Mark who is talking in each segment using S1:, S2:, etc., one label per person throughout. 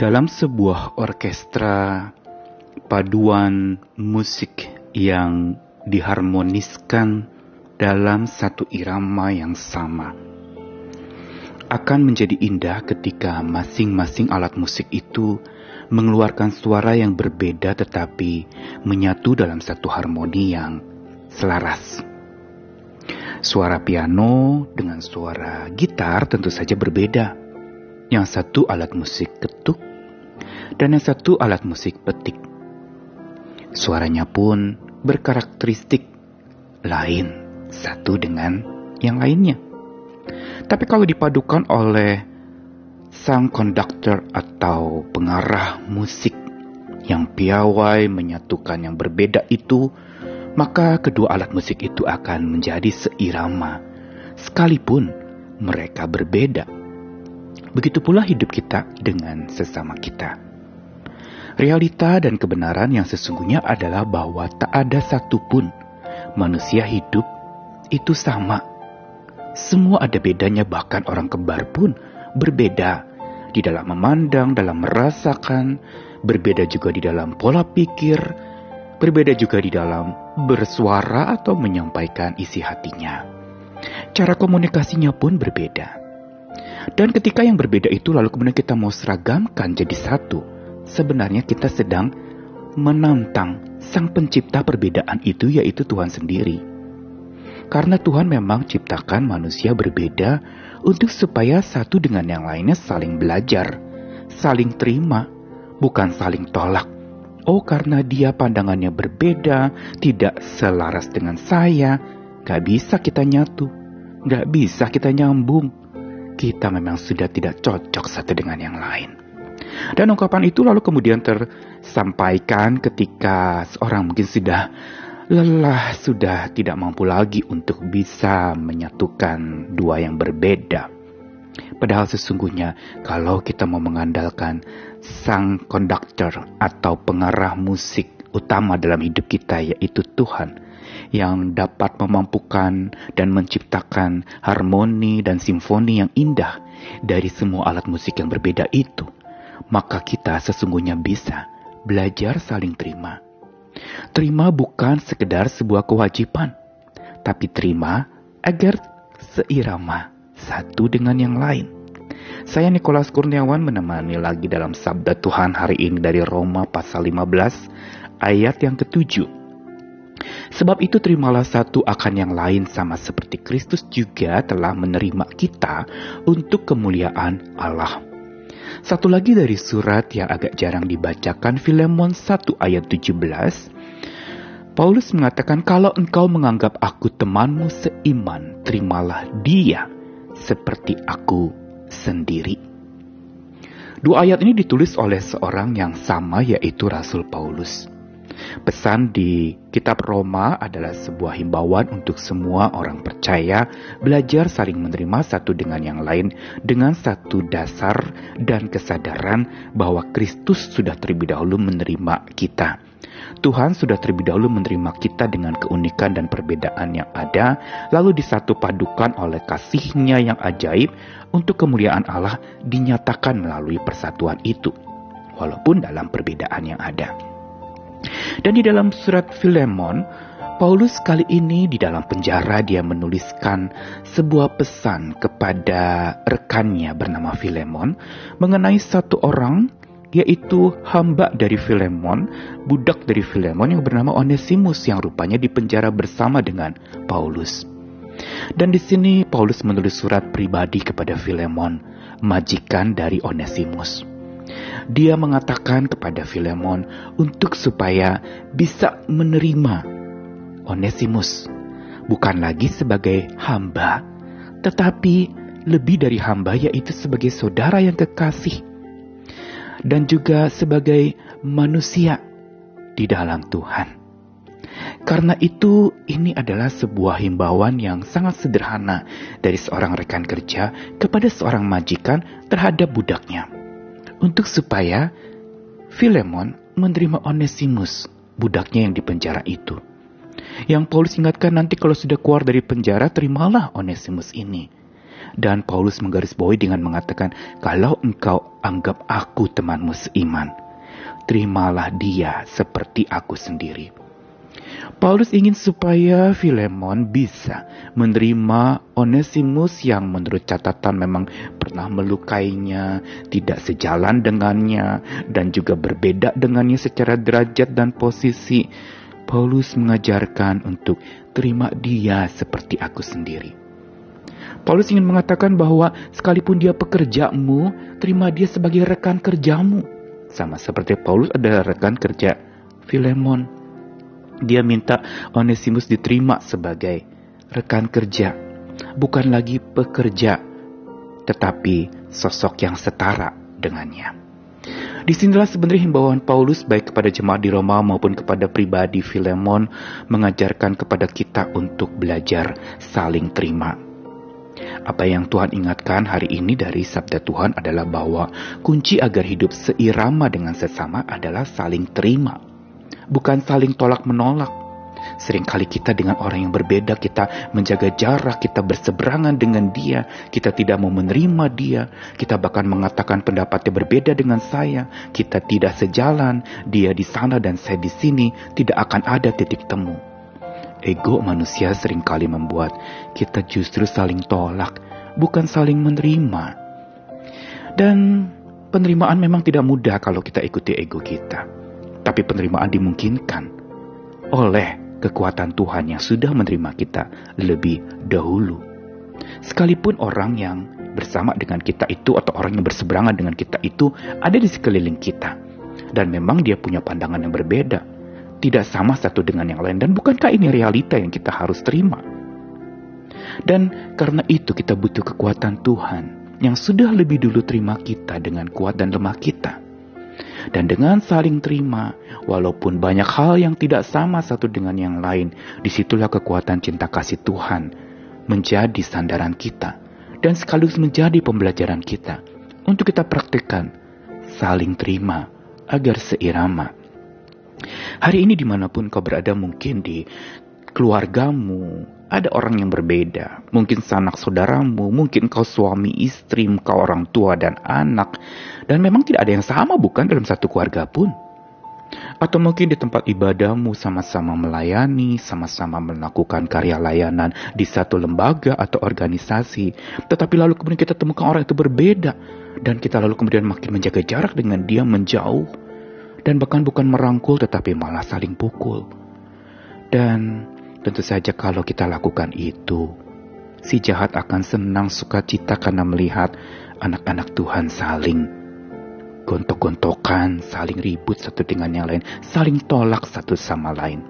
S1: Dalam sebuah orkestra, paduan musik yang diharmoniskan dalam satu irama yang sama akan menjadi indah ketika masing-masing alat musik itu mengeluarkan suara yang berbeda tetapi menyatu dalam satu harmoni yang selaras. Suara piano dengan suara gitar tentu saja berbeda. Yang satu alat musik ketuk dan yang satu alat musik petik. Suaranya pun berkarakteristik lain satu dengan yang lainnya. Tapi kalau dipadukan oleh sang konduktor atau pengarah musik yang piawai menyatukan yang berbeda itu, maka kedua alat musik itu akan menjadi seirama, sekalipun mereka berbeda. Begitu pula hidup kita dengan sesama kita. Realita dan kebenaran yang sesungguhnya adalah bahwa tak ada satupun manusia hidup itu sama semua ada bedanya bahkan orang kembar pun berbeda di dalam memandang, dalam merasakan, berbeda juga di dalam pola pikir, berbeda juga di dalam bersuara atau menyampaikan isi hatinya. Cara komunikasinya pun berbeda. Dan ketika yang berbeda itu lalu kemudian kita mau seragamkan jadi satu, sebenarnya kita sedang menantang sang pencipta perbedaan itu yaitu Tuhan sendiri. Karena Tuhan memang ciptakan manusia berbeda untuk supaya satu dengan yang lainnya saling belajar, saling terima, bukan saling tolak. Oh karena dia pandangannya berbeda, tidak selaras dengan saya, gak bisa kita nyatu, gak bisa kita nyambung. Kita memang sudah tidak cocok satu dengan yang lain. Dan ungkapan itu lalu kemudian tersampaikan ketika seorang mungkin sudah lelah sudah tidak mampu lagi untuk bisa menyatukan dua yang berbeda. Padahal sesungguhnya kalau kita mau mengandalkan sang konduktor atau pengarah musik utama dalam hidup kita yaitu Tuhan yang dapat memampukan dan menciptakan harmoni dan simfoni yang indah dari semua alat musik yang berbeda itu, maka kita sesungguhnya bisa belajar saling terima Terima bukan sekedar sebuah kewajiban, tapi terima agar seirama satu dengan yang lain. Saya Nikolas Kurniawan menemani lagi dalam Sabda Tuhan hari ini dari Roma pasal 15 ayat yang ketujuh. Sebab itu terimalah satu akan yang lain sama seperti Kristus juga telah menerima kita untuk kemuliaan Allah. Satu lagi dari surat yang agak jarang dibacakan Filemon 1 ayat 17 Paulus mengatakan, "Kalau engkau menganggap aku temanmu seiman, terimalah dia seperti aku sendiri." Dua ayat ini ditulis oleh seorang yang sama, yaitu Rasul Paulus. Pesan di kitab Roma adalah sebuah himbauan untuk semua orang percaya belajar saling menerima satu dengan yang lain dengan satu dasar dan kesadaran bahwa Kristus sudah terlebih dahulu menerima kita Tuhan sudah terlebih dahulu menerima kita dengan keunikan dan perbedaan yang ada, lalu disatu padukan oleh kasihnya yang ajaib untuk kemuliaan Allah dinyatakan melalui persatuan itu, walaupun dalam perbedaan yang ada. Dan di dalam surat Filemon, Paulus kali ini di dalam penjara dia menuliskan sebuah pesan kepada rekannya bernama Filemon mengenai satu orang yaitu hamba dari Filemon, budak dari Filemon yang bernama Onesimus yang rupanya dipenjara bersama dengan Paulus. Dan di sini Paulus menulis surat pribadi kepada Filemon, majikan dari Onesimus. Dia mengatakan kepada Filemon untuk supaya bisa menerima Onesimus bukan lagi sebagai hamba, tetapi lebih dari hamba yaitu sebagai saudara yang kekasih dan juga sebagai manusia di dalam Tuhan. Karena itu, ini adalah sebuah himbauan yang sangat sederhana dari seorang rekan kerja kepada seorang majikan terhadap budaknya, untuk supaya Filemon menerima Onesimus, budaknya yang dipenjara itu. Yang Paulus ingatkan nanti kalau sudah keluar dari penjara, terimalah Onesimus ini Dan Paulus menggarisbawahi dengan mengatakan, kalau engkau anggap aku temanmu seiman, terimalah dia seperti aku sendiri. Paulus ingin supaya Filemon bisa menerima Onesimus yang menurut catatan memang pernah melukainya, tidak sejalan dengannya, dan juga berbeda dengannya secara derajat dan posisi. Paulus mengajarkan untuk terima dia seperti aku sendiri. Paulus ingin mengatakan bahwa sekalipun dia pekerjamu, terima dia sebagai rekan kerjamu. Sama seperti Paulus adalah rekan kerja Filemon. Dia minta Onesimus diterima sebagai rekan kerja, bukan lagi pekerja, tetapi sosok yang setara dengannya. Di sinilah sebenarnya himbauan Paulus baik kepada jemaat di Roma maupun kepada pribadi Filemon mengajarkan kepada kita untuk belajar saling terima apa yang Tuhan ingatkan hari ini dari sabda Tuhan adalah bahwa kunci agar hidup seirama dengan sesama adalah saling terima, bukan saling tolak menolak. Seringkali kita dengan orang yang berbeda, kita menjaga jarak, kita berseberangan dengan dia, kita tidak mau menerima dia, kita bahkan mengatakan pendapatnya berbeda dengan saya, kita tidak sejalan, dia di sana dan saya di sini, tidak akan ada titik temu. Ego manusia sering kali membuat kita justru saling tolak, bukan saling menerima. Dan penerimaan memang tidak mudah kalau kita ikuti ego kita. Tapi penerimaan dimungkinkan oleh kekuatan Tuhan yang sudah menerima kita lebih dahulu. Sekalipun orang yang bersama dengan kita itu atau orang yang berseberangan dengan kita itu ada di sekeliling kita. Dan memang dia punya pandangan yang berbeda tidak sama satu dengan yang lain. Dan bukankah ini realita yang kita harus terima? Dan karena itu kita butuh kekuatan Tuhan yang sudah lebih dulu terima kita dengan kuat dan lemah kita. Dan dengan saling terima, walaupun banyak hal yang tidak sama satu dengan yang lain, di situlah kekuatan cinta kasih Tuhan menjadi sandaran kita dan sekaligus menjadi pembelajaran kita untuk kita praktikkan saling terima agar seirama. Hari ini di mana pun kau berada mungkin di keluargamu, ada orang yang berbeda. Mungkin sanak saudaramu, mungkin kau suami istri, kau orang tua dan anak. Dan memang tidak ada yang sama bukan dalam satu keluarga pun. Atau mungkin di tempat ibadahmu sama-sama melayani, sama-sama melakukan karya layanan di satu lembaga atau organisasi. Tetapi lalu kemudian kita temukan orang itu berbeda. Dan kita lalu kemudian makin menjaga jarak dengan dia menjauh dan bahkan bukan merangkul tetapi malah saling pukul. Dan tentu saja kalau kita lakukan itu, si jahat akan senang sukacita karena melihat anak-anak Tuhan saling gontok-gontokan, saling ribut satu dengan yang lain, saling tolak satu sama lain.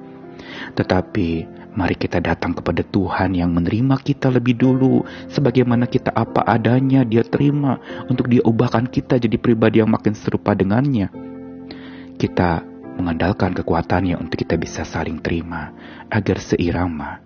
S1: Tetapi mari kita datang kepada Tuhan yang menerima kita lebih dulu sebagaimana kita apa adanya dia terima untuk dia ubahkan kita jadi pribadi yang makin serupa dengannya kita mengandalkan kekuatannya untuk kita bisa saling terima agar seirama.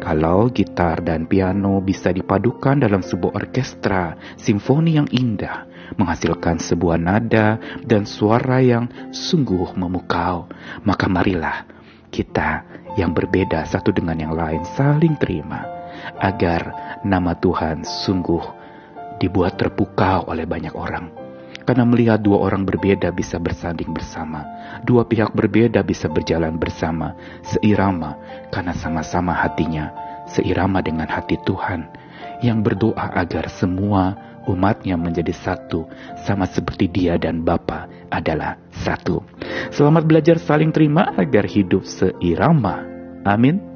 S1: Kalau gitar dan piano bisa dipadukan dalam sebuah orkestra simfoni yang indah, menghasilkan sebuah nada dan suara yang sungguh memukau, maka marilah kita yang berbeda satu dengan yang lain saling terima, agar nama Tuhan sungguh dibuat terpukau oleh banyak orang karena melihat dua orang berbeda bisa bersanding bersama, dua pihak berbeda bisa berjalan bersama, seirama karena sama-sama hatinya, seirama dengan hati Tuhan yang berdoa agar semua umatnya menjadi satu, sama seperti dia dan Bapa adalah satu. Selamat belajar saling terima agar hidup seirama. Amin.